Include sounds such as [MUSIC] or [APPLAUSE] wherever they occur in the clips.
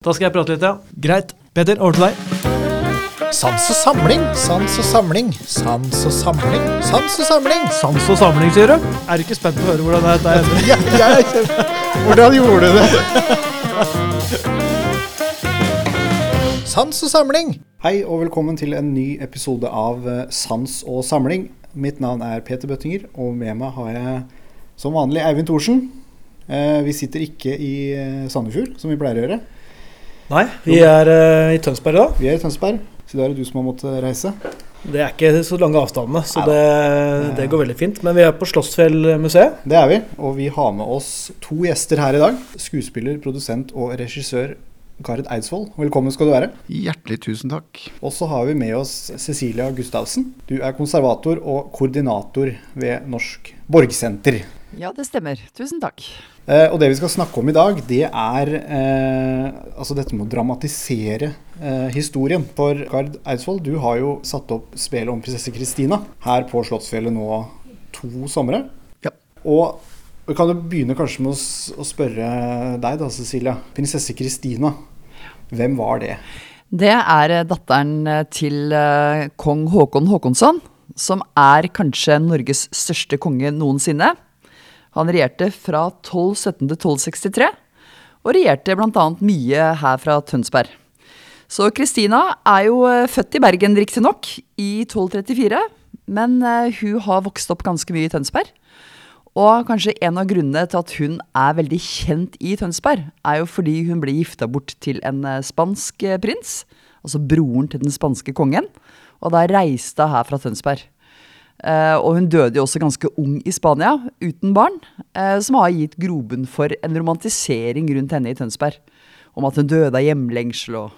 Da skal jeg prate litt, ja. Greit. Peter, over til deg. Sans og samling, sans og samling, sans og samling, sans og samling. Sans og samling, sier du? Er du ikke spent på å høre hvordan dette ender? [LAUGHS] Ja, jeg er kjempe... Hvordan gjorde du det? Sans og samling. Hei og velkommen til en ny episode av eh, Sans og samling. Mitt navn er Peter Bøttinger, og med meg har jeg som vanlig Eivind Thorsen. Eh, Vi sitter ikke i eh, Sandefjord, som vi pleier å gjøre. Nei, vi er uh, i Tønsberg da. Vi er i Tønsberg, så da er det du som har måttet reise. Det er ikke så lange avstandene, så det, det går veldig fint. Men vi er på Slottsfjellmuseet. Det er vi, og vi har med oss to gjester her i dag. Skuespiller, produsent og regissør Gard Eidsvoll. Velkommen skal du være. Hjertelig tusen takk. Og så har vi med oss Cecilia Gustavsen. Du er konservator og koordinator ved Norsk Borgsenter. Ja, det stemmer. Tusen takk. Eh, og det vi skal snakke om i dag, det er eh, altså dette med å dramatisere eh, historien. For Gard Eidsvoll, du har jo satt opp spelet om prinsesse Kristina her på Slottsfjellet nå to somre. Ja. Og vi kan jo begynne kanskje med å, å spørre deg da, Cecilia. Prinsesse Kristina, hvem var det? Det er eh, datteren eh, til eh, kong Håkon Håkonsson, som er kanskje Norges største konge noensinne. Han regjerte fra 1217 til 1263, og regjerte bl.a. mye her fra Tønsberg. Så Kristina er jo eh, født i Bergen, riktignok, i 1234, men eh, hun har vokst opp ganske mye i Tønsberg. Og kanskje en av grunnene til at hun er veldig kjent i Tønsberg, er jo fordi hun ble gifta bort til en eh, spansk prins, altså broren til den spanske kongen, og da reiste hun her fra Tønsberg. Eh, og hun døde jo også ganske ung i Spania, uten barn, eh, som har gitt grobunn for en romantisering rundt henne i Tønsberg. Om at hun døde av hjemlengsel og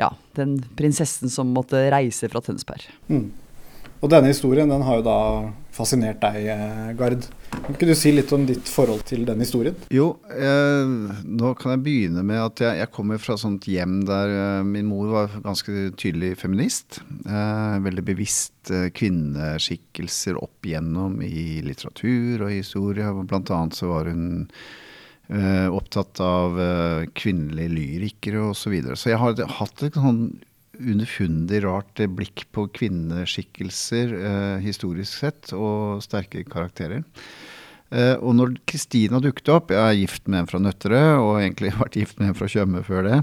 ja, den prinsessen som måtte reise fra Tønsberg. Og denne historien den har jo da fascinert deg, eh, Gard. Kan ikke du si litt om ditt forhold til den historien? Jo, eh, nå kan jeg begynne med at jeg, jeg kommer fra sånt hjem der eh, min mor var ganske tydelig feminist. Eh, veldig bevisst eh, kvinneskikkelser opp igjennom i litteratur og historie. Blant annet så var hun eh, opptatt av kvinnelige lyrikere osv. Så, videre. så jeg har hatt et sånn underfundig rart blikk på kvinneskikkelser eh, historisk sett, og sterke karakterer. Eh, og når Kristina dukket opp Jeg er gift med en fra Nøtterøy, og egentlig vært gift med en fra Tjøme før det.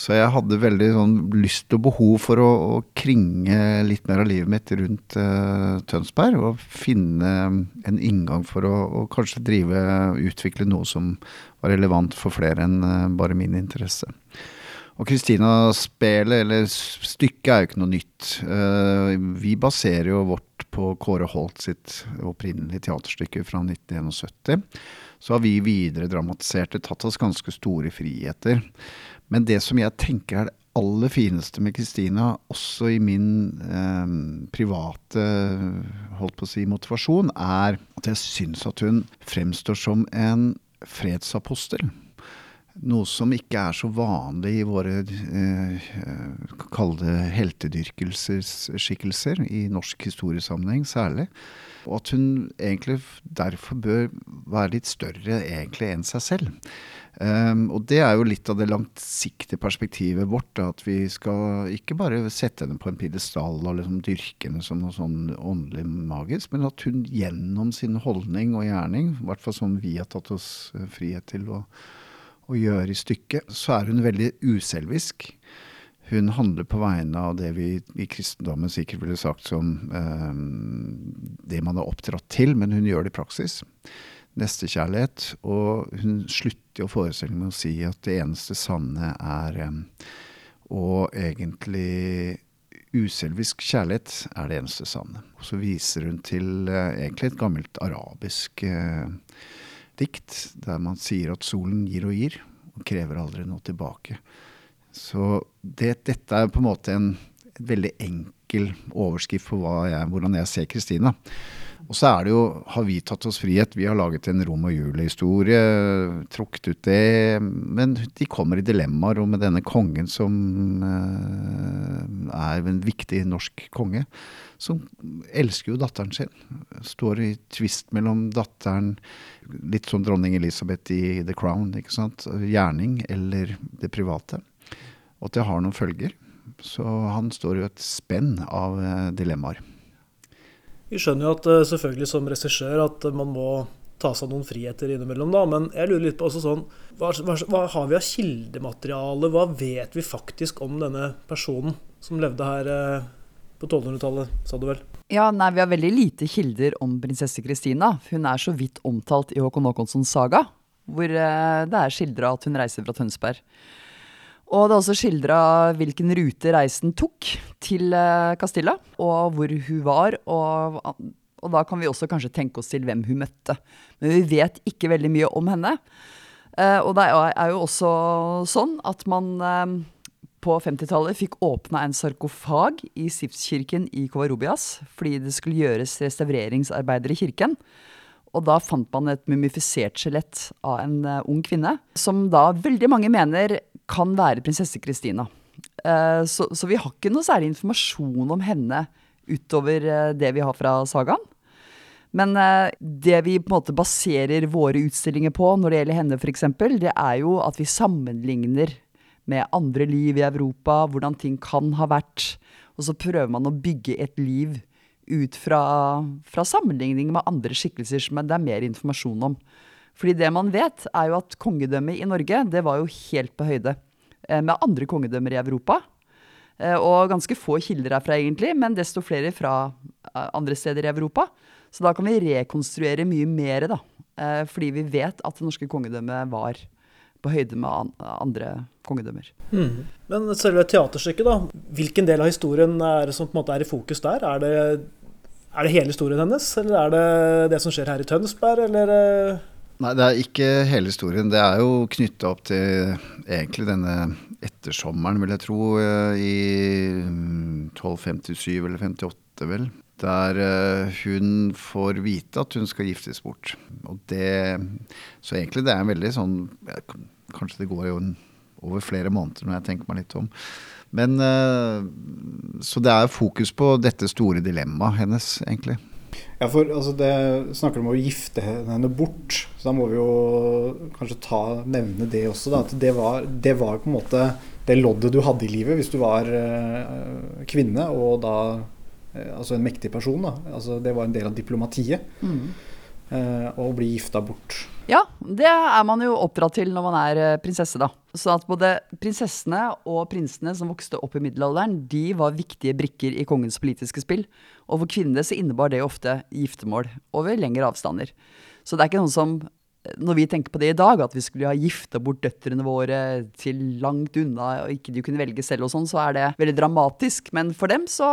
Så jeg hadde veldig sånn lyst og behov for å, å kringe litt mer av livet mitt rundt eh, Tønsberg. Og finne en inngang for å, å kanskje drive, utvikle noe som var relevant for flere enn eh, bare min interesse. Og Kristina-spelet, eller stykket, er jo ikke noe nytt. Eh, vi baserer jo vårt på Kåre Holt sitt opprinnelige teaterstykke fra 1971. Så har vi videre dramatisert det, tatt oss ganske store friheter. Men det som jeg tenker er det aller fineste med Kristina, også i min eh, private holdt på å si, motivasjon, er at jeg syns at hun fremstår som en fredsapostel. Noe som ikke er så vanlig i våre eh, kalde heltedyrkelsesskikkelser, i norsk historiesammenheng særlig. Og at hun egentlig derfor bør være litt større egentlig enn seg selv. Um, og det er jo litt av det langsiktige perspektivet vårt. Da, at vi skal ikke bare sette henne på en pidestall og liksom dyrke henne som noe sånn åndelig magisk, men at hun gjennom sin holdning og gjerning, i hvert fall som vi har tatt oss eh, frihet til å å gjøre i stykket, så er hun veldig uselvisk. Hun handler på vegne av det vi i kristendommen sikkert ville sagt som eh, det man er oppdratt til, men hun gjør det i praksis. Nestekjærlighet. Og hun slutter jo forestillingen med å si at det eneste sanne er eh, Og egentlig uselvisk kjærlighet er det eneste sanne. Og så viser hun til eh, egentlig et gammelt arabisk eh, dikt der man sier at solen gir og gir, og krever aldri noe tilbake. Så det, dette er på en måte en veldig enkel overskrift på jeg, hvordan jeg ser Kristina. Og så er det jo, har vi tatt oss frihet. Vi har laget en Rom og Julie-historie, trukket ut det. Men de kommer i dilemmaer, og med denne kongen som eh, er en viktig norsk konge, som elsker jo datteren sin. Står i tvist mellom datteren Litt som dronning Elisabeth i The Crown, ikke sant. Gjerning eller det private. Og at det har noen følger. Så han står jo et spenn av eh, dilemmaer. Vi skjønner jo at eh, selvfølgelig som regissør at man må ta seg noen friheter innimellom, da. Men jeg lurer litt på også sånn hva, hva, hva har vi av kildemateriale? Hva vet vi faktisk om denne personen som levde her eh, på 1200-tallet, sa du vel? Ja, nei, Vi har veldig lite kilder om prinsesse Kristina. Hun er så vidt omtalt i Håkon Håkonssons saga, hvor eh, det er skildra at hun reiser fra Tønsberg. Og det er også skildra hvilken rute reisen tok til eh, Castilla, og hvor hun var. Og, og, da kan vi også kanskje tenke oss til hvem hun møtte. Men vi vet ikke veldig mye om henne. Eh, og det er jo også sånn at man på 50-tallet fikk åpna en sarkofag i stiftskirken i Kovarubias fordi det skulle gjøres restaureringsarbeider i kirken. Og da fant man et mumifisert skjelett av en uh, ung kvinne, som da veldig mange mener kan være prinsesse Kristina. Uh, så, så, vi har ikke noe særlig informasjon om henne utover uh, det vi har fra sagaen. Men det vi på en måte baserer våre utstillinger på når det gjelder henne f.eks., det er jo at vi sammenligner med andre liv i Europa, hvordan ting kan ha vært. Og så prøver man å bygge et liv ut fra, fra sammenligning med andre skikkelser som det er mer informasjon om. Fordi det man vet, er jo at kongedømmet i Norge det var jo helt på høyde eh, med andre kongedømmer i Europa. Eh, og ganske få kilder herfra, egentlig, men desto flere fra eh, andre steder i Europa. Så da kan vi rekonstruere mye mer, da. Fordi vi vet at det norske kongedømmet var på høyde med andre kongedømmer. Mm. Men selve teaterstykket, da. Hvilken del av historien er det som på en måte er i fokus der? Er det, er det hele historien hennes, eller er det det som skjer her i Tønsberg, eller? Eh? Nei, det er ikke hele historien. Det er jo knytta opp til egentlig denne ettersommeren, vil jeg tro, eh, i 1257 eller 58, vel. Der eh, hun får vite at hun skal giftes bort. Og det Så egentlig det er en veldig sånn Kanskje det går jo over flere måneder når jeg tenker meg litt om. Men eh, Så det er fokus på dette store dilemmaet hennes, egentlig. Ja, for altså, det snakker om å gifte henne bort. Så da må vi jo kanskje ta, nevne det også. Da, at det var, det var på en måte det loddet du hadde i livet hvis du var uh, kvinne og da uh, altså en mektig person. Da. Altså, det var en del av diplomatiet. Mm. Uh, å bli gifta bort. Ja, det er man jo oppdratt til når man er eh, prinsesse, da. Så at både prinsessene og prinsene som vokste opp i middelalderen, de var viktige brikker i kongens politiske spill. Og for kvinnene så innebar det ofte giftermål over lengre avstander. Så det er ikke noen som når vi tenker på det i dag, at vi skulle ha gifta bort døtrene våre til langt unna, og ikke de kunne velge selv og sånn, så er det veldig dramatisk. Men for dem så,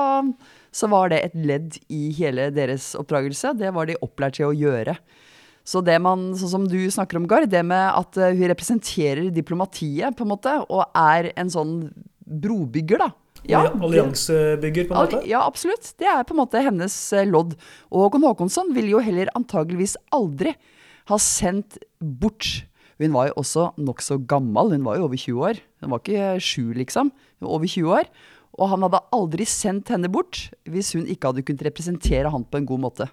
så var det et ledd i hele deres oppdragelse. Det var de opplært til å gjøre. Så det man, sånn som du snakker om, Gard, det med at eh, hun representerer diplomatiet, på en måte, og er en sånn brobygger, da. Ja, Alliansebygger, på en måte? Ja, absolutt. Det er på en måte hennes eh, lodd. Og Håkon Håkonsson vil jo heller antageligvis aldri ha sendt bort Hun var jo også nokså gammel, hun var jo over 20 år. Hun var ikke sju, liksom. Hun var over 20 år. Og han hadde aldri sendt henne bort hvis hun ikke hadde kunnet representere han på en god måte.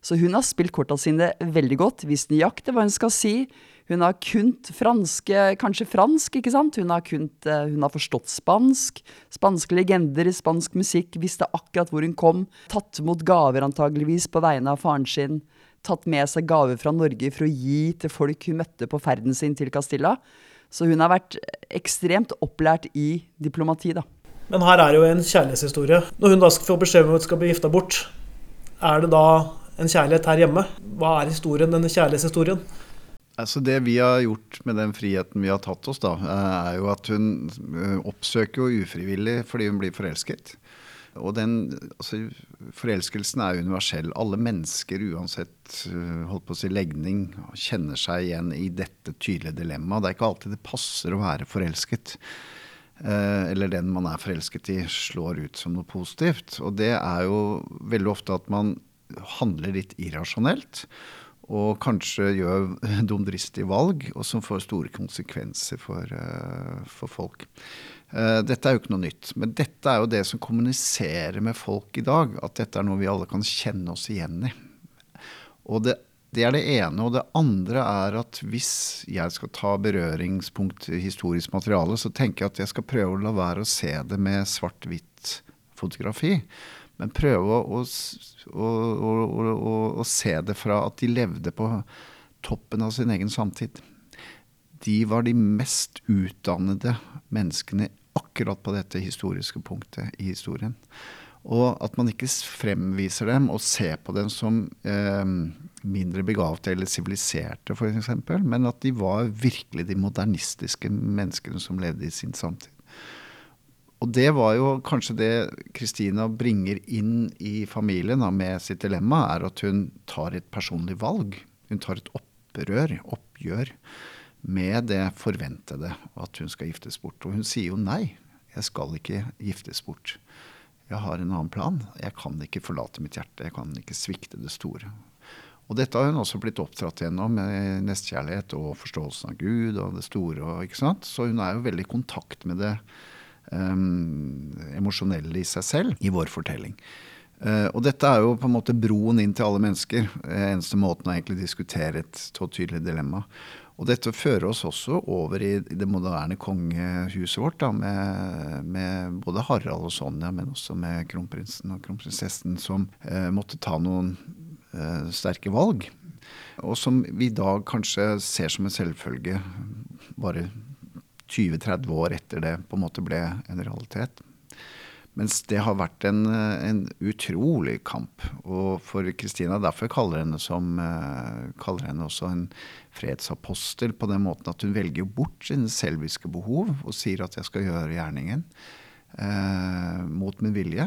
Så hun har spilt korta sine veldig godt, visst nøyaktig hva hun skal si. Hun har kunnet franske, kanskje fransk, ikke sant. Hun har, kunt, eh, hun har forstått spansk. Spanske legender, spansk musikk, visste akkurat hvor hun kom. Tatt imot gaver antageligvis på vegne av faren sin. Tatt med seg gaver fra Norge for å gi til folk hun møtte på ferden sin til Castilla. Så hun har vært ekstremt opplært i diplomati, da. Men her er jo en kjærlighetshistorie. Når hun da skal få beskjed om at hun skal bli gifta bort, er det da en kjærlighet her hjemme. Hva er historien, denne kjærlighetshistorien? Altså Det vi har gjort med den friheten vi har tatt oss, da, er jo at hun eh, oppsøker jo ufrivillig fordi hun blir forelsket. Og den altså, forelskelsen er universell. Alle mennesker, uansett eh, holdt på å si, legning, kjenner seg igjen i dette tydelige dilemmaet. Det er ikke alltid det passer å være forelsket. Eh, eller den man er forelsket i, slår ut som noe positivt. Og det er jo veldig ofte at man handler litt irrasjonelt. Og kanskje gjør [LAUGHS] dumdristige valg, og som får store konsekvenser for, uh, for folk. Uh, dette er jo ikke noe nytt. Men dette er jo det som kommuniserer med folk i dag. At dette er noe vi alle kan kjenne oss igjen i. Og det Det er det ene. Og det andre er at hvis jeg skal ta berøringspunkt i historisk materiale, så tenker jeg at jeg skal prøve å la være å se det med svart-hvitt fotografi. Men prøve å, å, å, å, se det fra at de levde på toppen av sin egen samtid. De var de mest utdannede menneskene akkurat på dette historiske punktet i historien. Og at man ikke fremviser dem og ser på dem som eh, mindre begavte eller siviliserte, f.eks., men at de var virkelig de modernistiske menneskene som levde i sin samtid. Og det var jo kanskje det Kristina bringer inn i familien da, med sitt dilemma, er at hun tar et personlig valg. Hun tar et opprør, oppgjør, med det forventede at hun skal giftes bort. Og hun sier jo nei, jeg skal ikke giftes bort. Jeg har en annen plan. Jeg kan ikke forlate mitt hjerte. Jeg kan ikke svikte det store. Og dette har hun også blitt oppdratt gjennom nestekjærlighet og forståelsen av Gud og det store. Og, ikke sant? Så hun er jo veldig i kontakt med det um, emosjonelle i seg selv i vår fortelling. Uh, og dette er jo på en måte broen inn til alle mennesker. Eneste måten å egentlig diskutere et så tydelig dilemma. Og dette fører oss også over i det moderne kongehuset vårt, da, med, med, både Harald og Sonja, men også med kronprinsen og kronprinsessen, som eh, måtte ta noen eh, sterke valg. Og som vi i dag kanskje ser som en selvfølge bare 20-30 år etter det på en måte ble en realitet. Mens det har vært en, en utrolig kamp. Og for Kristina derfor kaller henne, som, uh, kaller henne også en fredsapostel på den måten at hun velger bort sine selviske behov og sier at jeg skal gjøre gjerningen eh, mot min vilje,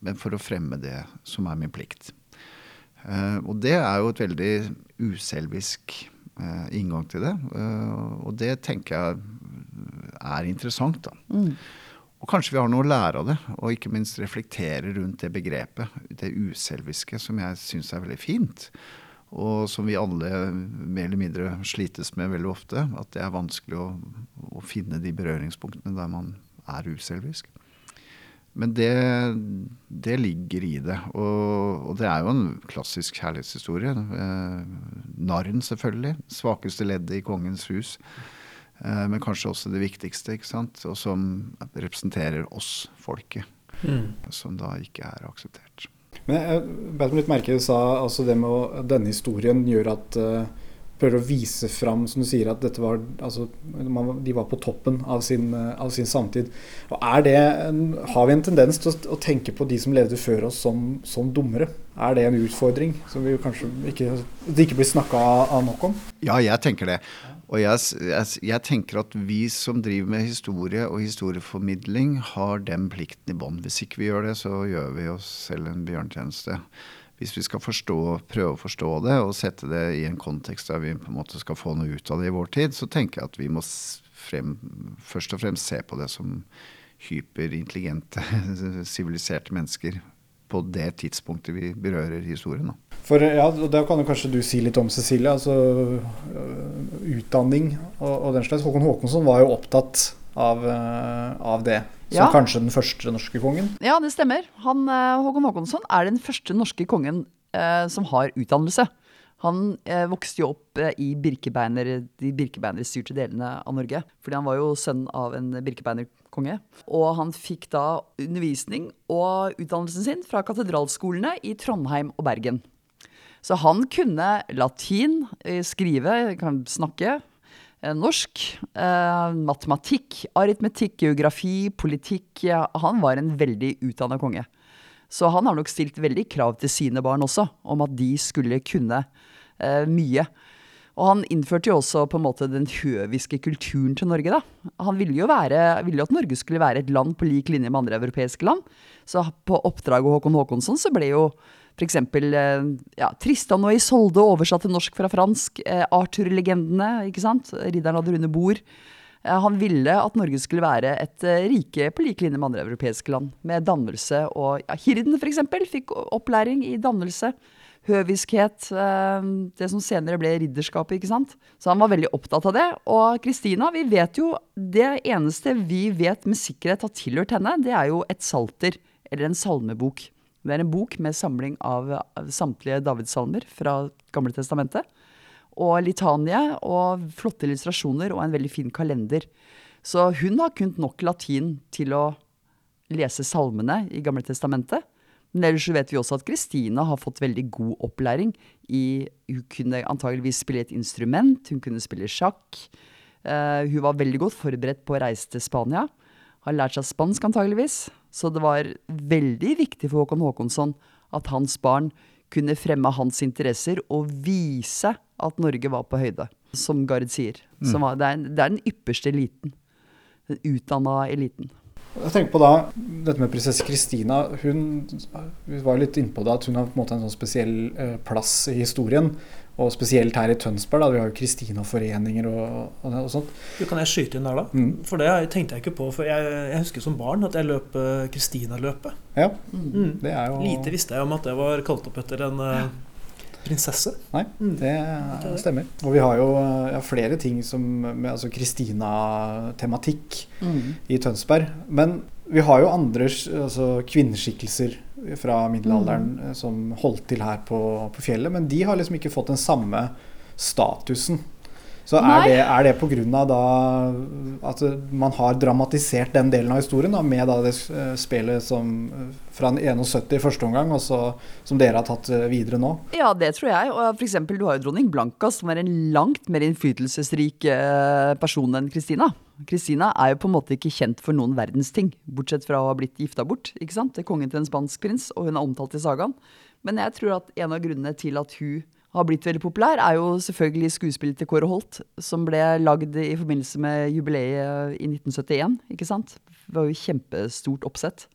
men for å fremme det som er min plikt. Eh, og det er jo et veldig uselvisk inngang til det. og det tenker jeg er interessant, da. Mm. Og kanskje vi har noe å lære av det, og ikke minst reflektere rundt det begrepet, det uselviske, som jeg syns er veldig fint. Og som vi alle mer eller mindre slites med veldig ofte. At det er vanskelig å, å finne de berøringspunktene der man er uselvisk. Men det, det ligger i det. Og, og, det er jo en klassisk kjærlighetshistorie. Eh, narren, selvfølgelig. Svakeste leddet i kongens hus. Eh, men kanskje også det viktigste, ikke sant? og som representerer oss, folket. Mm. Som da ikke er akseptert. Men jeg bet meg litt merke du sa altså det med å, denne historien gjør at uh, prøver å vise fram, som du sier, at dette var, altså, de var på toppen av sin, uh, av sin samtid. Og er det, Har vi en tendens til å, tenke på de som levde før oss som, som dummere? Er det en utfordring som vi kanskje ikke, det ikke blir snakka nok om? Ja, jeg tenker det. Og jeg, jeg, jeg, tenker at vi som driver med historie og historieformidling, har den plikten i bånn. Hvis ikke vi gjør det, så gjør vi oss selv en bjørntjeneste. Hvis vi skal forstå, prøve å forstå det og sette det i en kontekst der vi på en måte skal få noe ut av det i vår tid, så tenker jeg at vi må frem, først og fremst se på det som hyperintelligente, [LAUGHS] siviliserte mennesker på det tidspunktet vi berører historien. Da. For ja, Da kan kanskje du si litt om Cecilie. altså uh, Utdanning og, og, den slags. Håkon Håkonsson var jo opptatt av, uh, av det. Som ja. kanskje den første norske kongen? Ja, det stemmer. Han, uh, Håkon Håkonsson er den første norske kongen som har utdannelse. Han eh, vokste jo opp eh, i Birkebeiner, de birkebeinerstyrte delene av Norge. Fordi han var jo sønn av en birkebeinerkonge. Og han fikk da undervisning og utdannelsen sin fra katedralskolene i Trondheim og Bergen. Så han kunne latin, eh, skrive, kan snakke, eh, norsk, eh, matematikk, aritmetikk, geografi, politikk. Ja, han var en veldig utdanna konge. Så han har nok stilt veldig krav til sine barn også, om at de skulle kunne eh, mye. Og han innførte jo også på en måte den høviske kulturen til Norge, da. Han ville jo, være, ville jo at Norge skulle være et land på lik linje med andre europeiske land. Så på oppdrag av Håkon Håkonsson så ble jo f.eks. Eh, ja, Tristan og Isolde oversatt til norsk fra fransk. Eh, Arthur-legendene, ikke sant. Ridderen av det runde bord. Eh, han ville at Norge skulle være et rike på lik linje med andre europeiske land. Med dannelse og ja, Hirden f.eks. fikk opplæring i dannelse høviskhet. Det som senere ble ridderskapet, ikke sant. Så han var veldig opptatt av det. Og Kristina, vi vet jo Det eneste vi vet med sikkerhet har tilhørt henne, det er jo et salter, eller en salmebok. Det er en bok med samling av, samtlige Davidssalmer fra Gamle testamentet. Og litanie og flotte illustrasjoner og en veldig fin kalender. Så hun har kunnet nok latin til å lese salmene i Gamle testamentet. Men ellers vet vi også at Kristina har fått veldig god opplæring i Hun kunne antageligvis spille et instrument, hun kunne spille sjakk. Uh, hun var veldig godt forberedt på å reise til Spania. Har lært seg spansk antageligvis. Så det var veldig viktig for Håkon Håkonsson at hans barn kunne fremme hans interesser og vise at Norge var på høyde, som Gard sier. Som var, det, er, det er den ypperste eliten. Den utdanna eliten. Jeg tenker på da, dette med prinsesse Kristina. Hun vi var litt inne på det at hun har på en måte en sånn spesiell eh, plass i historien. Og spesielt her i Tønsberg. da, Vi har jo Kristina-foreninger og, og, og sånt. Du, kan jeg skyte inn der, da? Mm. For det tenkte jeg ikke på. For jeg, jeg husker som barn at jeg løp eh, Kristina-løpet. Ja, Mm. det er jo Lite visste jeg om at det var kalt opp etter en ja. prinsesse. Nei, Mm. det stemmer. Og vi har jo eh, ja, flere ting som med altså Kristina-tematikk i Tønsberg. Men vi har jo andre altså, kvinneskikkelser fra middelalderen mm. som holdt til her på, på fjellet, men de har liksom ikke fått den samme statusen. Så er det, er det pga. at man har dramatisert den delen av historien da, med da det spillet spelet som eh, fra 71 i første omgang, og så, som dere har tatt eh, videre nå? Ja, det tror jeg. Og eksempel, du har jo dronning Blanka, som er en langt mer innflytelsesrik eh, person enn Kristina. Kristina er jo på en måte ikke kjent for noen verdens ting, bortsett fra å ha blitt gifta bort ikke sant? til kongen til en spansk prins, og hun er omtalt i sagaen. Men jeg tror at en av grunnene til at hun har blitt veldig populær, er jo selvfølgelig skuespillet til Kåre Holt, som ble lagd i forbindelse med jubileet i 1971, ikke sant? Det var jo kjempestort oppsett.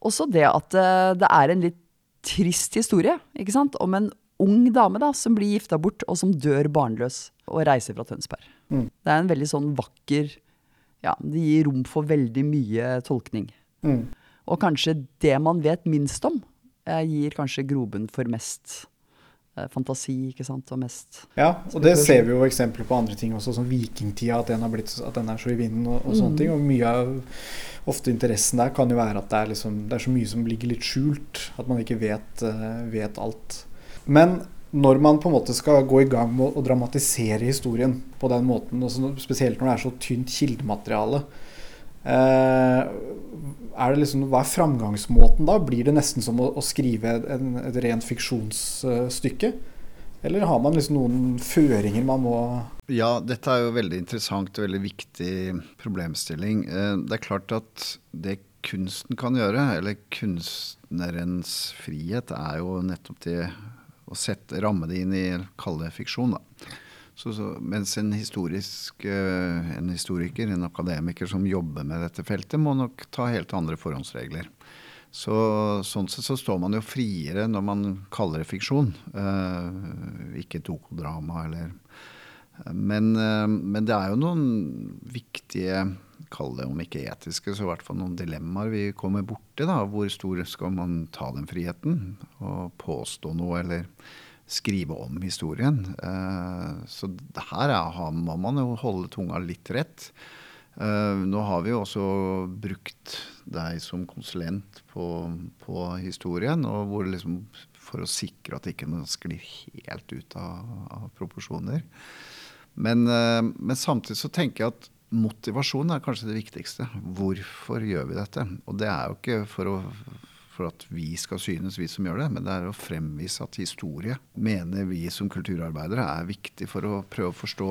Også det at eh, det er en litt trist historie, ikke sant? Om en ung dame da, som blir gifta bort, og som dør barnløs, og reiser fra Tønsberg. Mm. Det er en veldig sånn vakker Ja, det gir rom for veldig mye tolkning. Mm. Og kanskje det man vet minst om, eh, gir kanskje grobunn for mest fantasi, ikke sant, og mest Ja, og det ser vi jo eksempler på andre ting også, som vikingtida, at den, har blitt, at den er så i vinden og, og sånne Mm. ting. Og mye av ofte interessen der kan jo være at det er, liksom, det er så mye som ligger litt skjult, at man ikke vet, eh, vet alt. Men når man på en måte skal gå i gang med å dramatisere historien på den måten, også spesielt når det er så tynt kildemateriale, eh, er det liksom, hva er framgangsmåten da? Blir det nesten som å, å skrive en, et rent fiksjonsstykke? Eller har man liksom noen føringer man må Ja, dette er jo veldig interessant og veldig viktig problemstilling. Eh, Det er klart at det kunsten kan gjøre, eller kunstnerens frihet, er jo nettopp det å sette, ramme det inn i kalle fiksjon. da. Så, så, mens en, eh, en historiker, en akademiker som jobber med dette feltet, må nok ta helt andre forhåndsregler. Så, sånn sett så står man jo friere når man kaller det fiksjon, eh, ikke dokodrama eller men, eh, men det er jo noen viktige, kall det om ikke etiske, så i hvert fall noen dilemmaer vi kommer borti. da, Hvor stor skal man ta den friheten? Og påstå noe, eller skrive om historien. Eh, Så det her er, må man jo holde tunga litt rett. Eh, Nå har vi jo også brukt deg som konsulent på, på historien, liksom, for å sikre at ikke noe sklir helt ut av, av proporsjoner. Men, eh, men samtidig så tenker jeg at motivasjon er kanskje det viktigste. Hvorfor gjør vi dette? Og det er jo ikke for, å, for at vi skal synes, vi som gjør det, men det er å fremvise at historie mener vi som kulturarbeidere er viktig for å prøve å forstå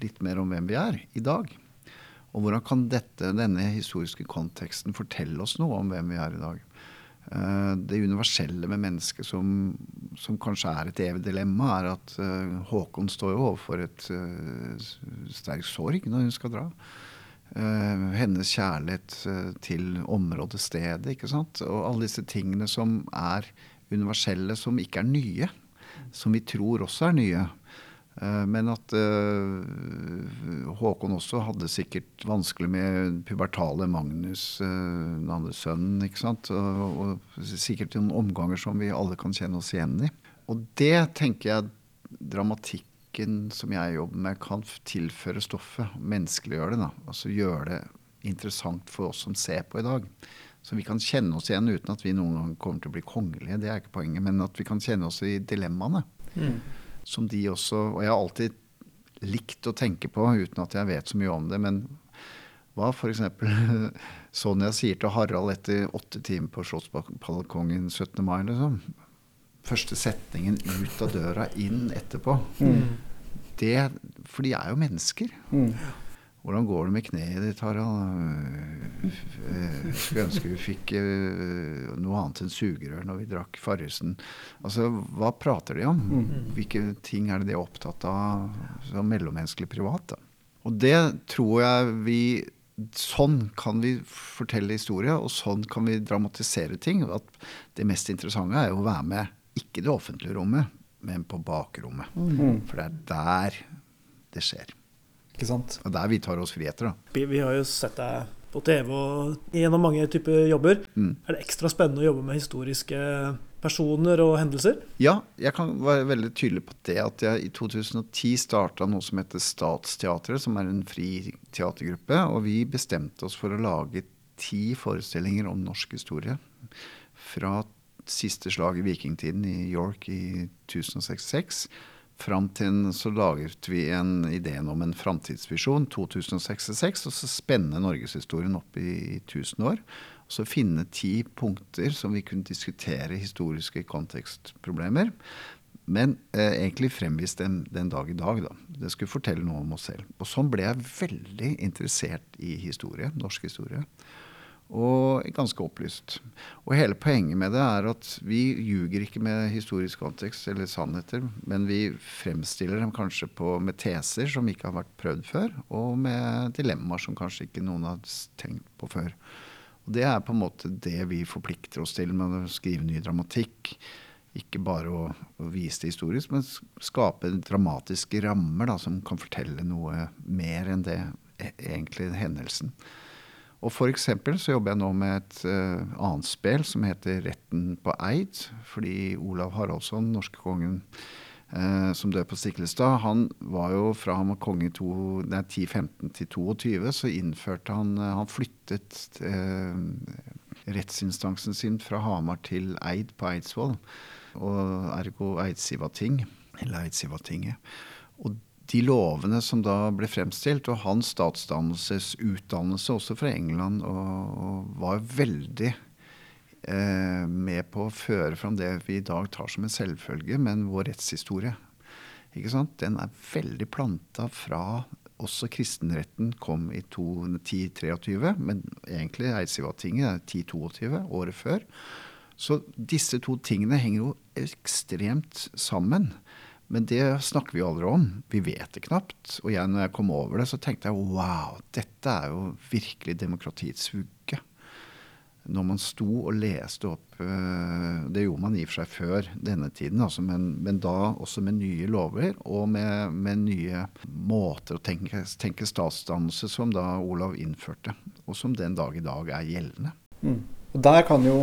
litt mer om hvem vi er i dag. Og hvordan kan dette, denne historiske konteksten fortelle oss noe om hvem vi er i dag? Eh, Det universelle med mennesket som, som kanskje er et evig dilemma, er at eh, Håkon står jo overfor et eh, sterk sorg når hun skal dra. Eh, hennes kjærlighet eh, til området, stedet, ikke sant. Og alle disse tingene som er universelle, som ikke er nye. Som vi tror også er nye. Eh, Men at Håkon også hadde sikkert vanskelig med pubertale Magnus, den andre sønnen. ikke sant? Og, og sikkert noen omganger som vi alle kan kjenne oss igjen i. Og det tenker jeg dramatikken som jeg jobber med, kan tilføre stoffet. Menneskeliggjøre det. da, Altså gjøre det interessant for oss som ser på i dag. Så vi kan kjenne oss igjen uten at vi noen gang kommer til å bli kongelige. Det er ikke poenget. Men at vi kan kjenne oss i dilemmaene. Som de også Og jeg har alltid likt å tenke på, uten at jeg vet så mye om det. Men hva f.eks. [LAUGHS] Sonja sier til Harald etter åtte timer på Slottsbalkongen 17. mai, liksom. Første setningen ut av døra, inn etterpå. Det, for de er jo mennesker. Hvordan går det med kneet ditt, Harald? Skulle ønske vi fikk eh, noe annet enn sugerør når vi drakk Farrisen. Altså, hva prater de om? Hvilke ting er det de er opptatt av som mellommenneskelig privat? Da? Og det tror jeg vi Sånn kan vi fortelle historier, og sånn kan vi dramatisere ting. At det mest interessante er jo å være med, ikke det offentlige rommet, men på bakrommet. For det er der det skjer. Ikke sant? Og der vi tar oss friheter, da. Vi, vi har jo sett deg på TV og gjennom mange typer jobber. Mm. Er det ekstra spennende å jobbe med historiske personer og hendelser? Ja, jeg kan være veldig tydelig på det at jeg i 2010 starta noe som heter Statsteatret, som er en fri teatergruppe. Og vi bestemte oss for å lage ti forestillinger om norsk historie. Fra siste slag i vikingtiden i York i 1066 fram til så laget vi en ideen om en framtidsvisjon, 2066, og så spenne norgeshistorien opp i, i 1000 år. Og så finne ti punkter som vi kunne diskutere historiske kontekstproblemer. Men eh, egentlig fremvist den, den dag i dag, da. Det skulle fortelle noe om oss selv. Og sånn ble jeg veldig interessert i historie, norsk historie. Og ganske opplyst. Og hele poenget med det er at vi ljuger ikke med historisk kontekst eller sannheter, men vi fremstiller dem kanskje på, med teser som ikke har vært prøvd før, og med dilemmaer som kanskje ikke noen har tenkt på før. Og Det er på en måte det vi forplikter oss til med å skrive ny dramatikk. Ikke bare å, å vise det historisk, men skape dramatiske rammer da, som kan fortelle noe mer enn det e- egentlig hendelsen. Og eksempel så jobber jeg nå med et uh, annet spill som heter Retten på Eid. Fordi Olav Haraldsson, norskekongen uh, som døde på Stiklestad, han var jo fra han var konge i 1015 til 22, så innførte han uh, Han flyttet rettsinstansen sin fra Hamar til Eid på Eidsvoll. Og ergo Eidsivating, eller Eidsivatinget. Og de lovene som da ble fremstilt, og hans statsdannelsesutdannelse også fra England, og, og var veldig eh, med på å føre fram det vi i dag tar som en selvfølge, men vår rettshistorie. Ikke sant? Den er veldig planta fra også kristenretten kom i 1023, men egentlig Eidsivatinget er 1022, året før. Så disse to tingene henger jo ekstremt sammen. Men det snakker vi aldri om. Vi vet det knapt. Og jeg, når jeg kom over det, så tenkte jeg wow, dette er jo virkelig demokratiets vugge. Når man sto og leste opp øh, Det gjorde man i og for seg før denne tiden, altså, men, men, da også med nye lover og med, med nye måter å tenke, tenke statsdannelse som da Olav innførte, og som den dag i dag er gjeldende. Mm. Og der kan jo,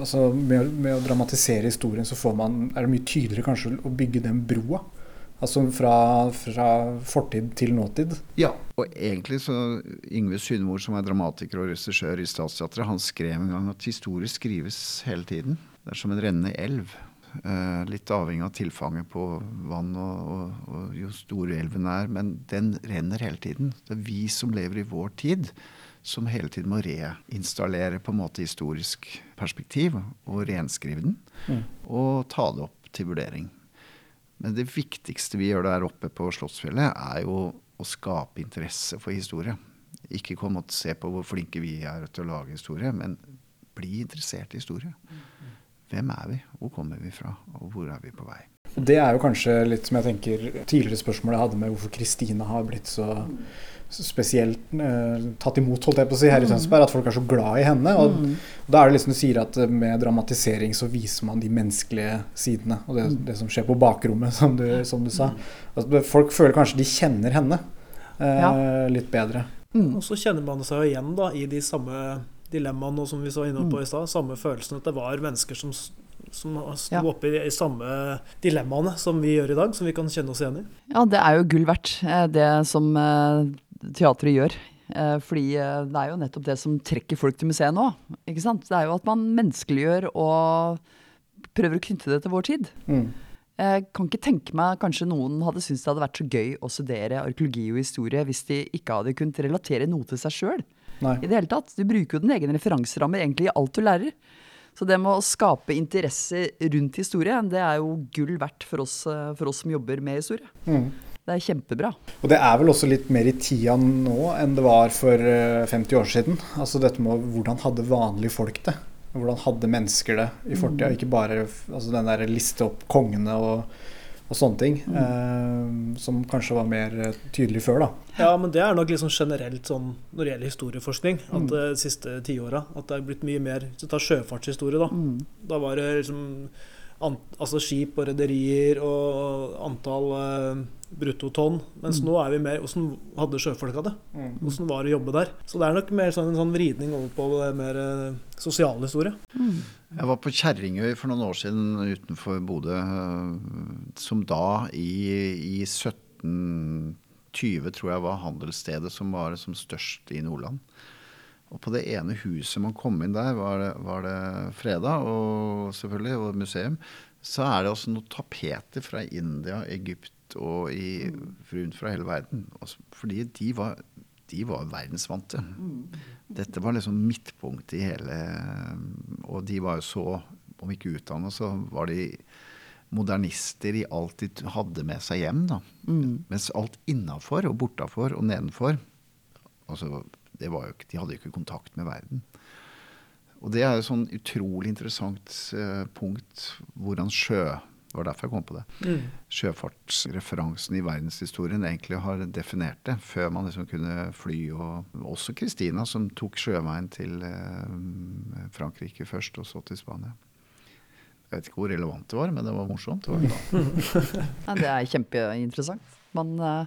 altså med, med, å dramatisere historien, så man, er det mye tydeligere kanskje å bygge den broa. Altså fra, fra, fortid til nåtid. Ja, og egentlig så Yngve Sundmor, som er dramatiker og regissør i Statsteatret, han skrev en gang at historie skrives hele tiden. Det er som en rennende elv. Eh, litt avhengig av tilfanget på vann og, og, og jo store elven er. Men den renner hele tiden. Det er vi som lever i vår tid som hele tiden må reinstallere på en måte historisk perspektiv og renskrive den. Mm. Og ta det opp til vurdering. Men det viktigste vi gjør der oppe på Slottsfjellet, er jo å skape interesse for historie. Ikke kom og se på hvor flinke vi er til å lage historie, men bli interessert i historie. Hvem er vi? Hvor kommer vi fra? Og hvor er vi på vei? Det er jo kanskje litt som jeg tenker tidligere spørsmål jeg hadde med hvorfor Kristina har blitt så spesielt eh, tatt imot holdt jeg på å si, her i mm. Tønsberg. At folk er så glad i henne. Og, mm. og Da er det liksom du sier at med dramatisering så viser man de menneskelige sidene. Og det, mm. det som skjer på bakrommet, [LAUGHS] som du, som du sa. Altså, folk føler kanskje de kjenner henne eh, ja. litt bedre. Mm. Og så kjenner man seg jo igjen da, i de samme dilemmaene som vi så inne på mm. i stad. Samme følelsen at det var mennesker som som sto ja. oppe i, i, samme dilemmaene som vi gjør i dag, som vi kan kjenne oss igjen i. Ja, det er jo gull verdt, eh, det som teatret gjør Eh, fordi eh, det er jo nettopp det som trekker folk til museet nå. ikke sant? Det er jo at man menneskeliggjør og prøver å knytte det til vår tid. Mm. Jeg kan ikke tenke meg kanskje noen hadde syntes det hadde vært så gøy å studere arkeologi og historie hvis de ikke hadde kunnet relatere noe til seg sjøl. I det hele tatt. Du bruker jo din egen referanseramme egentlig i alt du lærer. Så det med å skape interesse rundt historie, det er jo gull verdt for oss, eh, for oss som jobber med historie. Mm. Det er kjempebra. Og det er vel også litt mer i tida nå enn det var for eh, 50 år siden. Altså dette med hvordan hadde vanlige folk det? Hvordan hadde mennesker det i fortida? Ikke bare altså den der liste opp kongene og, og sånne ting. Eh, som kanskje var mer eh, tydelig før, da. Ja, men det er nok liksom generelt sånn når det gjelder historieforskning, at de siste tiåra at det er blitt mye mer Hvis du tar sjøfartshistorie, da. Da var det liksom an, altså skip og rederier og antall eh, bruttotonn. Mens nå er vi mer Åssen hadde sjøfolka det? Åssen var det å jobbe der? Så det er nok mer sånn en sånn vridning over på det mer eh, sosiale historie. Jeg var på Kjerringøy for noen år siden utenfor Bodø, øh, som da i, i 1720 tror jeg var handelsstedet som var som størst i Nordland. Og på det ene huset man kom inn der, var det, var det freda, og selvfølgelig, og museum. Så er det også noen tapeter fra India, Egypt og i, rundt fra hele verden. Også, fordi de var, de var verdensvante. Dette var liksom midtpunktet i hele Og de var jo så, om ikke utdanna, så var de modernister i alt de hadde med seg hjem. da. Mens alt innafor og bortafor og nedenfor altså, jo ikke, De hadde jo ikke kontakt med verden. Og det er jo sånn utrolig interessant eh, punkt hvordan sjø Det var derfor jeg kom på det. Sjøfartsreferansen i verdenshistorien egentlig har definert det, før man liksom kunne fly. Og også Christina, som tok sjøveien til eh, Frankrike først, og så til Spania. Jeg vet ikke hvor relevant det var, men det var morsomt. Det var. [LAUGHS] Ja, det er kjempeinteressant. Man uh,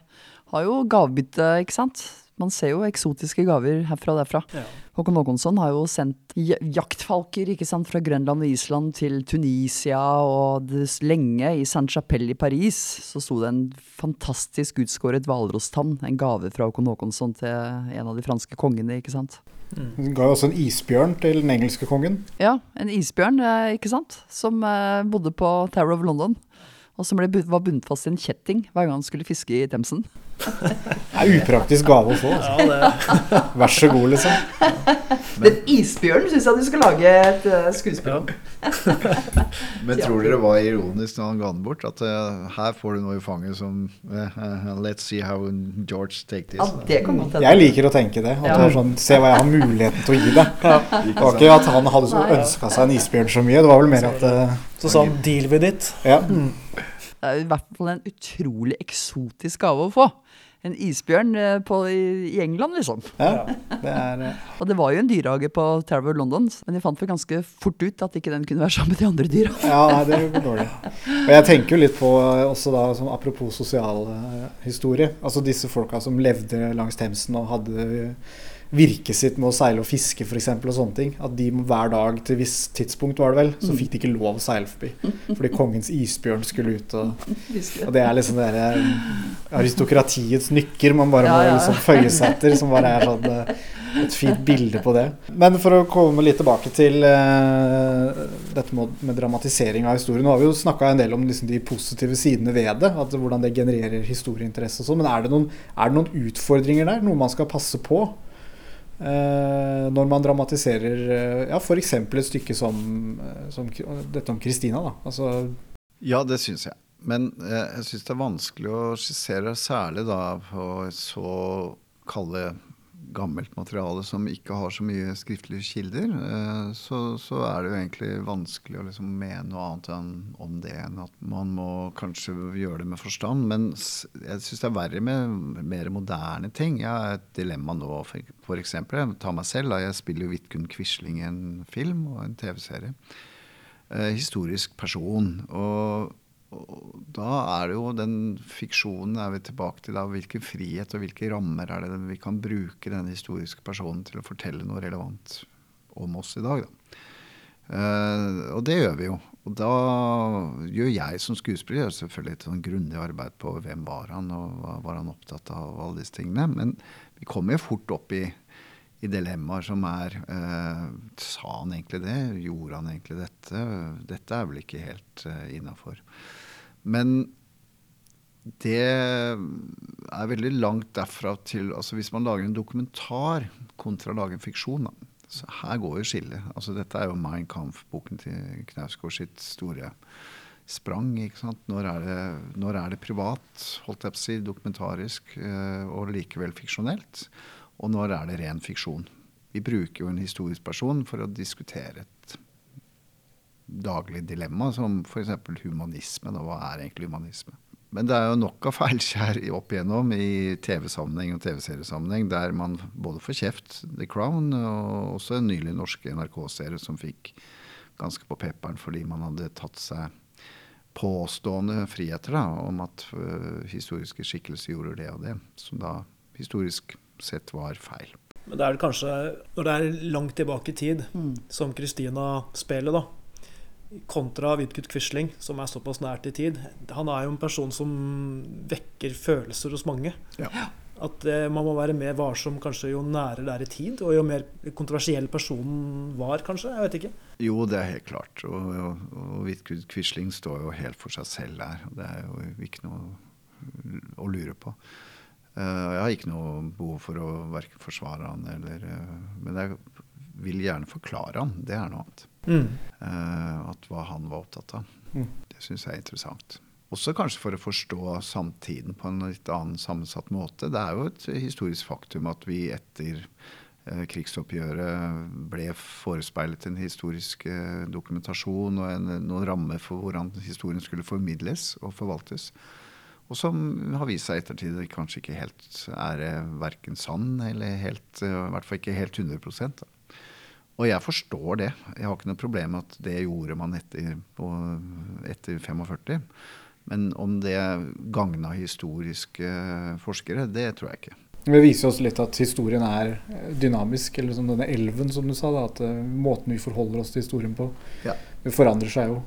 har jo gavebytte, ikke sant. Man ser jo eksotiske gaver herfra og derfra. Ja. Håkon Håkonsson har jo sendt jaktfalker ikke sant, fra Grønland og Island til Tunisia, og lenge i Saint-Chapelle i Paris så sto det en fantastisk utskåret hvalrosstann, en gave fra Håkon Håkonsson til en av de franske kongene, ikke sant. Hun ga også en isbjørn til den engelske kongen. Ja, en isbjørn, eh, ikke sant, som eh, bodde på Tower of London. Og som ble, var bundet fast i en kjetting hver gang han skulle fiske i Themsen. Det er upraktisk gave å få. Altså. Ja, det, Vær så god, liksom. Den isbjørnen syns jeg du skal lage et uh, skuespill om. Men tror dere det var ironisk når han ga den bort? At uh, her får du noe i fanget som uh, Let's see how George take this. Ja, det kan godt hende. Jeg liker å tenke det. At Ja. det sånn, Se hva jeg har muligheten til å gi deg. Det var ikke at han hadde så ønska seg en isbjørn så mye. Det var vel mer at så sa han 'deal with it'. Ja. Det er i hvert fall en utrolig eksotisk gave å få. En isbjørn eh, på, i, England, liksom. ja. Det er eh, [LAUGHS] Og det var jo en dyrehage på Tower London, men de fant vel ganske fort ut at ikke den kunne være sammen med de andre dyra. [LAUGHS] Ja, nei, det går dårlig. Og jeg tenker jo litt på eh, også da, som apropos sosial eh, historie. Altså disse folka som levde langs Themsen og hadde virket sitt med å seile og fiske f.eks. og sånne ting. At de hver dag til visst tidspunkt var det vel, så fikk de ikke lov å seile forbi. Fordi kongens isbjørn skulle ut og [LAUGHS] Og det er liksom det der eh, aristokratiets nykker man bare må Ja, ja, liksom føye seg etter, som bare er sånn eh, et fint bilde på det. Men for å komme litt tilbake til uh, dette med, med dramatisering av historien. Nå har vi jo snakka en del om liksom, de positive sidene ved det. At hvordan det genererer historieinteresse og sånn. Men er det, noen, er det noen utfordringer der? Noe man skal passe på? Eh, når man dramatiserer eh, ja, f.eks. et stykke som, eh, som dette om Kristina. Altså, Ja, det syns jeg. Men jeg syns det er vanskelig å skissere, særlig da på så kalle gammelt materiale som ikke har så mye skriftlige kilder. Eh, så, så er det jo egentlig vanskelig å liksom mene noe annet enn om det enn at man må kanskje gjøre det med forstand. Men jeg syns det er verre med mer moderne ting. Jeg har et dilemma nå, for, Ta meg selv. Jeg spiller jo Vidkun Quisling i en film og en TV-serie eh, historisk person. Og, og da er det jo den fiksjonen er vi tilbake til. da, Hvilken frihet og hvilke rammer er det vi kan bruke denne historiske personen til å fortelle noe relevant om oss i dag. da. Eh, og det gjør vi jo. Og da gjør jeg som skuespiller selvfølgelig et sånn grundig arbeid på hvem var han, og hva var han opptatt av, og alle disse tingene. Men vi kommer jo fort opp i, i dilemmaer som er eh, Sa han egentlig det? Gjorde han egentlig dette? Dette er vel ikke helt eh, innafor. Men det er veldig langt derfra til altså Hvis man lager en dokumentar kontra å lage en fiksjon, da, så her går jo skillet. Altså, dette er jo Mein Kampf-boken til Knausgård sitt store sprang. ikke sant? Når er det, når er det privat, holdt jeg på å si, dokumentarisk, eh, og likevel fiksjonelt? Og når er det ren fiksjon? Vi bruker jo en historisk person for å diskutere et daglig dilemma, som f.eks. humanisme. Da. Hva er egentlig humanisme? Men det er jo nok av feilskjær opp igjennom i TV-sammenheng og TV-seriesammenheng, der man både får kjeft, The Crown, og også en nylig norsk NRK-serie som fikk ganske på pepperen fordi man hadde tatt seg påstående friheter da, om at uh, historiske skikkelser gjorde det og det, som da historisk sett var feil. Men det er kanskje, når det er langt tilbake i tid, mm. som Christina-spelet, da, kontra Vidkut Quisling, som er såpass nært i tid. Han er jo en person som vekker følelser hos mange. Ja. At eh, man må være mer varsom kanskje jo nærere det er i tid, og jo mer kontroversiell personen var, kanskje. Jeg vet ikke. Jo, det er helt klart. Og, og, og Vidkut Quisling står jo helt for seg selv der. og Det er jo ikke noe å lure på. Uh, jeg har ikke noe behov for å verken forsvare han eller uh, Men jeg vil gjerne forklare han. Det er noe annet. Mm. Uh, at hva han var opptatt av. Mm. Det syns jeg er interessant. Også kanskje for å forstå samtiden på en litt annen sammensatt måte. Det er jo et historisk faktum at vi etter krigsoppgjøret ble forespeilet en historisk dokumentasjon og en, noen rammer for hvordan historien skulle formidles og forvaltes. Og som har vist seg i ettertid kanskje ikke helt er verken sann eller helt, i hvert fall ikke helt 100 da. Og jeg forstår det. Jeg har ikke noe problem med at det gjorde man etter, på, etter 45. Men om det gagna historiske forskere, det tror jeg ikke. Det viser oss litt at historien er dynamisk, eller som denne elven, som du sa. Da, at måten vi forholder oss til historien på, ja. forandrer seg jo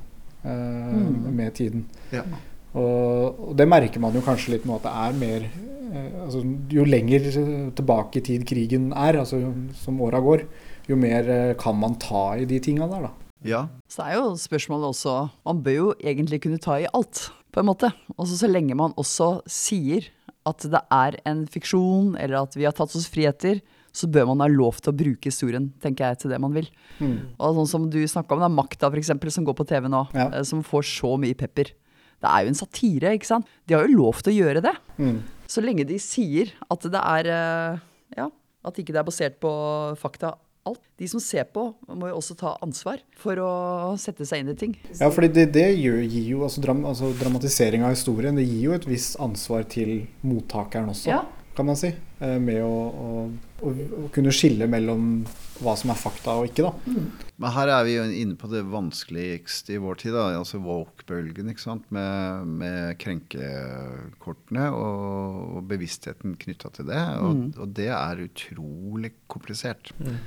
eh, mm. med tiden. Ja. Og, og, det merker man jo kanskje litt nå, at det er mer uh, altså, Jo lenger tilbake i tid krigen er, altså som åra går, jo mer eh, kan man ta i de tinga der, da. Ja. Så er jo spørsmålet også Man bør jo egentlig kunne ta i alt, på en måte. Også så lenge man også sier at det er en fiksjon, eller at vi har tatt oss friheter, så bør man ha lov til å bruke historien, tenker jeg, til det man vil. Mm. Og sånn som du snakka om, da, Makta f.eks., som går på TV nå, ja. Eh, som får så mye pepper. Det er jo en satire, ikke sant. De har jo lov til å gjøre det. Mm. Så lenge de sier at det er eh, Ja, at ikke det er basert på fakta alt. De som ser på, må jo også ta ansvar for å sette seg inn i ting. Ja, fordi det, det gir jo altså, dram, altså, Dramatisering av historien det gir jo et visst ansvar til mottakeren også, ja. kan man si. Eh, med å, å, å, å, kunne skille mellom hva som er fakta og ikke, da. Mm. Men her er vi jo inne på det vanskeligste i vår tid, da, altså woke-bølgen. ikke sant, Med, med krenkekortene og, og, bevisstheten knytta til det. Og, mm. og, det er utrolig komplisert. Mm.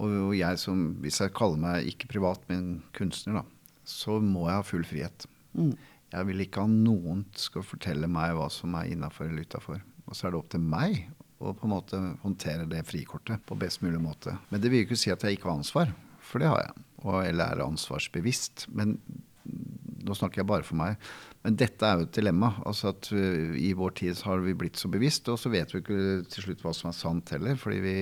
Og jeg som, hvis jeg kaller meg ikke privat, men kunstner, da, så må jeg ha full frihet. Mm. Jeg vil ikke ha noen skal fortelle meg hva som er innafor eller utafor. Og så er det opp til meg å på en måte håndtere det frikortet på best mulig måte. Men det vil jo ikke si at jeg ikke har ansvar, for det har jeg. Og, eller er ansvarsbevisst. Men nå snakker jeg bare for meg. Men dette er jo et dilemma. altså at uh, I vår tid har vi blitt så bevisst, og så vet vi ikke til slutt hva som er sant heller. Fordi vi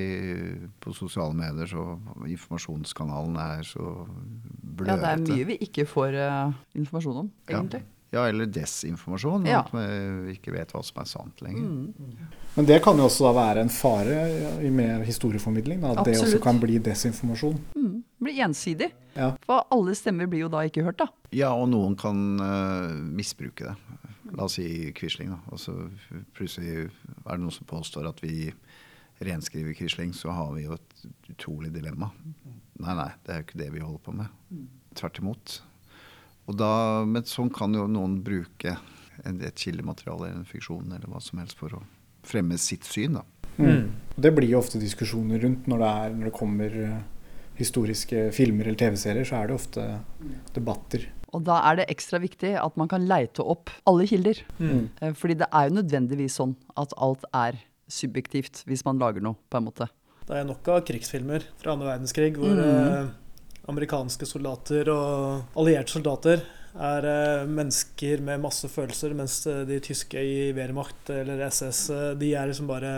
på sosiale medier så informasjonskanalen er så bløte. Ja, det er mye vi ikke får uh, informasjon om, egentlig. Ja. Ja, eller desinformasjon. Ja. At vi ikke vet hva som er sant lenger. Mm. Men det kan jo også da være en fare i med historieformidling. Da, at det også kan bli desinformasjon. Mm. Bli ensidig. Ja. For alle stemmer blir jo da ikke hørt, da. Ja, og noen kan uh, misbruke det. La oss si Quisling, da. Og så plutselig er det noen som påstår at vi renskriver Quisling, så har vi jo et utrolig dilemma. Nei, nei, det er jo ikke det vi holder på med. Mm. Tvert imot. Da, men sånn kan jo noen bruke et kildemateriale eller en fiksjon eller hva som helst for å fremme sitt syn. da. Mm. Det blir jo ofte diskusjoner rundt når det, er, når det kommer eh, historiske filmer eller TV-serier, så er det ofte debatter Og da er det ekstra viktig at man kan leite opp alle kilder. Mm. Eh, Fordi det er jo nødvendigvis sånn at alt er subjektivt hvis man lager noe, på en måte. Det er nok av krigsfilmer fra andre verdenskrig hvor Mm. Amerikanske soldater og allierte soldater er eh, mennesker med masse følelser, mens eh, de tyske i Wehrmacht eller SS, eh, de er liksom bare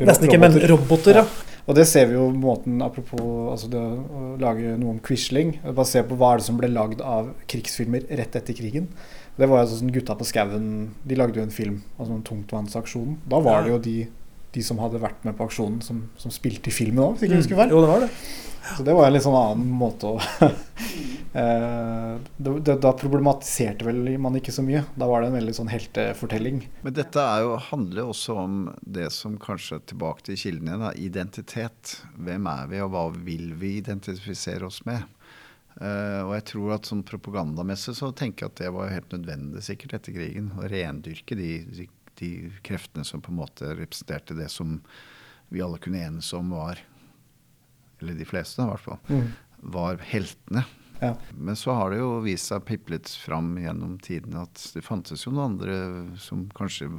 Nesten ikke, men roboter, ja. Og det ser vi jo måten Apropos altså det å lage noe om Quisling. Bare se på hva er det som ble lagd av krigsfilmer rett etter krigen. Det var jo sånn Gutta på skauen De lagde jo en film, altså en tungtvannsaksjonen. Da var det jo de, de som hadde vært med på aksjonen, som, som spilte i filmen òg, hvis ikke jeg husker feil. Jo, det var det. Så det var en litt sånn annen måte å [LAUGHS] Eh, Da problematiserte vel man ikke så mye. Da var det en veldig sånn heltefortelling. Men dette er jo, handler jo også om det som kanskje tilbake til kildene, da, identitet. Hvem er vi, og hva vil vi identifisere oss med? Uh, og jeg tror at sånn propagandamessig så tenker jeg at det var helt nødvendig sikkert etter krigen. Å rendyrke de, de, de kreftene som på en måte representerte det som vi alle kunne enes om var Eller de fleste, i hvert fall. Var heltene. Ja. Men så har det jo vist seg piplet fram gjennom tiden at det fantes jo noen andre som kanskje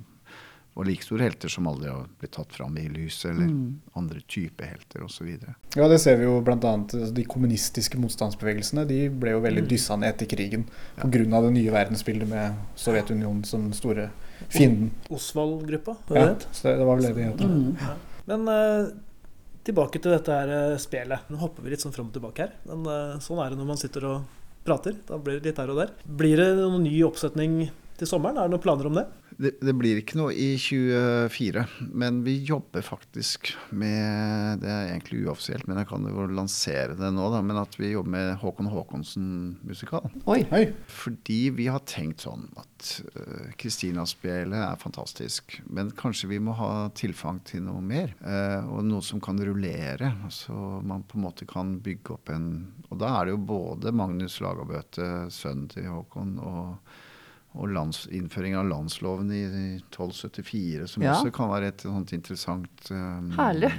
var like store helter som aldri har blitt tatt fram i lyset, eller andre type helter osv. Ja, det ser vi jo bl.a. de kommunistiske motstandsbevegelsene. De ble jo veldig dyssa ned etter krigen pga. det nye verdensbildet med Sovjetunionen som den store fienden. Osvald-gruppa, Ja, det het. det, var vel det de het. Mm. Men eh, tilbake til dette her eh, spelet. Nå hopper vi litt sånn fram og tilbake her. Men eh, sånn er det når man sitter og prater. Da blir det litt her og der. Blir det noen ny oppsetning til sommeren? Er det noen planer om det? Det, det blir ikke noe i 24, men vi jobber faktisk med Det er egentlig uoffisielt, men jeg kan jo lansere det nå, da. Men at vi jobber med Håkon Håkonsen-musikal. Oi. Oi. Fordi vi har tenkt sånn at uh, Kristina-spelet er fantastisk, men kanskje vi må ha tilfang til noe mer. Uh, og noe som kan rullere, så man på en måte kan bygge opp en Og da er det jo både Magnus Lagabøte, sønnen til Håkon, og, og lands, innføring av landsloven i 1274, som Ja. også kan være et sånt interessant um, Herlig.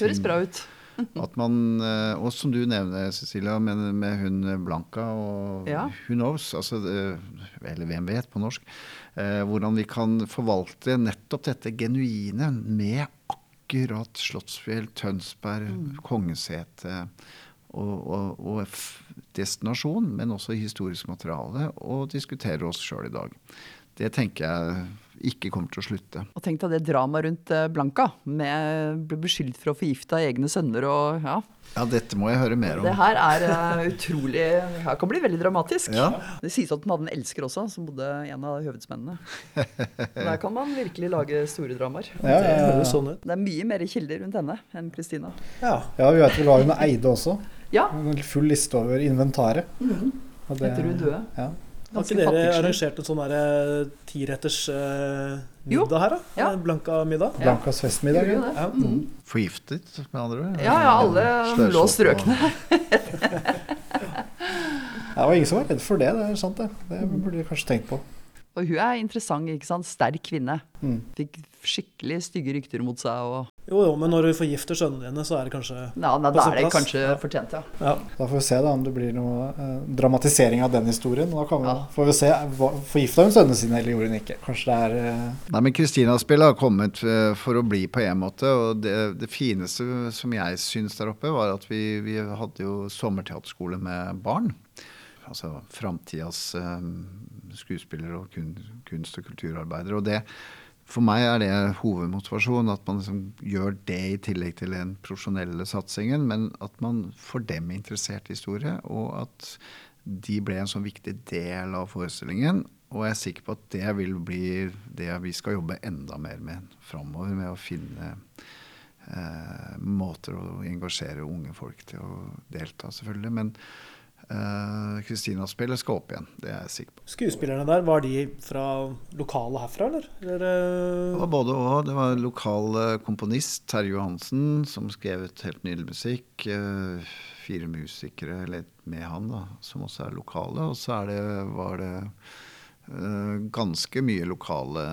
Høres bra ut. [LAUGHS] At man, eh, og som du nevner, Cecilia, med, med hun Blanca og Ja. who knows, altså, eller hvem vet på norsk, eh, hvordan vi kan forvalte nettopp dette genuine med akkurat Slottsfjell, Tønsberg, Kongesete og, og, og destinasjon, men også historisk materiale, og diskuterer oss sjøl i dag. Det tenker jeg ikke kommer til å slutte. Og tenk deg det dramaet rundt Blanka. Blanca. Med ble beskyldt for å forgifte egne sønner og ja. Ja, dette må jeg høre mer om. Det her er eh, utrolig Det her kan bli veldig dramatisk. Ja. Det sies at den hadde en elsker også, som bodde en av høvedsmennene. Der kan man virkelig lage store dramaer. Ja, ja, Det ja, sånn. Det er mye mer kilder rundt henne enn Kristina. Ja. ja, vi vet vel hva hun eide også. Ja, En full liste over inventaret. Mm. det- etter du døde. Ja. Har ikke dere arrangert en sånn derre tiretters eh, Jo. middag her, da? Ja. Eh, Blanka-middag? Blankas festmiddag. Ja. Ja. Mm. Forgiftet, med andre ord? Ja, ja, alle lå strøkne. [LAUGHS] Det var ingen som var redd for det. Det er sant, det. Det burde de kanskje tenkt på. Og hun er interessant, ikke sant? Sterk kvinne. Mm. Fikk skikkelig stygge rykter mot seg. Og... Jo, jo, men når du forgifter sønnene dine, så er det kanskje Ja, nei, På da er det plass. kanskje Ja. fortjent, ja. Ja. Da får vi se da om det blir noe eh, dramatisering av den historien. Da kan vi, Ja. får vi se. hva- Forgifta hun sønnene sine, eller gjorde hun ikke? Kanskje det er eh, Nei, men Kristina-spillet har kommet eh, for å bli på en måte. Og det, det fineste som jeg syns der oppe, var at vi, vi hadde jo sommerteaterskole med barn. Altså framtidas eh, skuespillere og kun, kunst- og kulturarbeidere. Og det, for meg er det hovedmotivasjon, at man liksom gjør det i tillegg til den profesjonelle satsingen, men at man får dem interessert i historie, og at de ble en sånn viktig del av forestillingen. Og jeg er sikker på at det vil bli det vi skal jobbe enda mer med framover, med å finne eh, måter å engasjere unge folk til å delta, selvfølgelig. Men eh, Kristina-spillet skal opp igjen, det er jeg sikker på. Skuespillerne der, var de fra lokale herfra, eller? eller Det eh, var både og. Det var lokal eh, komponist, Terje Johansen, som skrev et helt nydelig musikk. Uh, Fire musikere eller med han, da, som også er lokale. Og så er det, var det uh, ganske mye lokale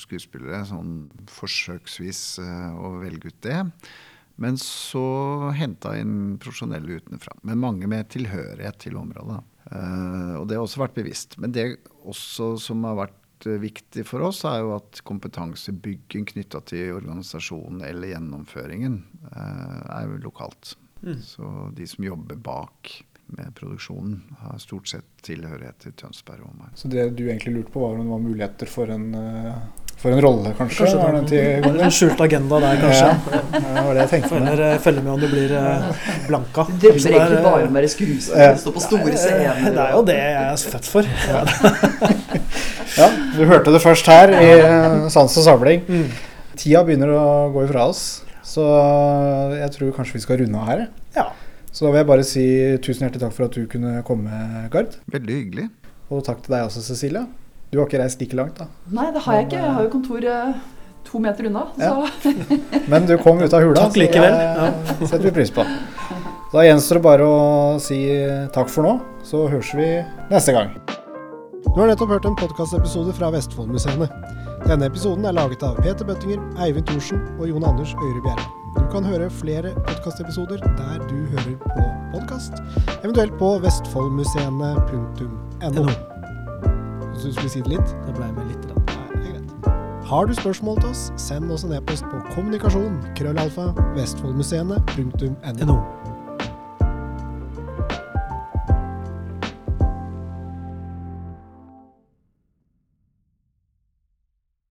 skuespillere, sånn forsøksvis å velge ut det. Men så henta inn profesjonelle utenfra. Men mange med tilhørighet til området. Eh, og det har også vært bevisst. Men det også som har vært eh, viktig for oss, er jo at kompetansebygging knytta til organisasjonen eller gjennomføringen eh, er jo lokalt. Så de som jobber bak med produksjonen, har stort sett tilhørighet til Tønsberg og omegn. Så det du egentlig lurte på, var om det var muligheter for en, for en rolle, kanskje? Kanskje Var det den var en skjult agenda der, kanskje. Ja, det var det jeg tenkte. Følger, eh, følger med om du blir eh, blanka. Du det er, egentlig eh, bare om å være skuespiller, stå på store scener. Det er jo det jeg er født for. [LAUGHS] Ja, du hørte det først her i eh, Sans og samling. Tida begynner å gå ifra oss, så jeg tror kanskje vi skal runde av her. Ja. Så da vil jeg bare si tusen hjertelig takk for at du kunne komme, Gard. Veldig hyggelig. Og takk til deg også, Cecilia. Du har ikke reist like langt, da. Nei, det har jeg ikke. Jeg har jo kontor eh, to meter unna. Så [LAUGHS] Men du kom ut av hula, Takk likevel, ja. det setter vi pris på. Da gjenstår det bare å si takk for nå, så høres vi neste gang. Du har nettopp hørt en podkastepisode fra Vestfoldmuseene. Denne episoden er laget av Peter Bøttinger, Eivind Thorsen og Jon Anders Øyre Bjerre. Du kan høre flere podkastepisoder der du hører på podkast, eventuelt på vestfoldmuseene.no. Du skulle si det litt? Det ble med litt. Nei, det er greit. Har du spørsmål til oss, send oss en e-post på kommunikasjon krøllalfa vestfoldmuseene.no. NO.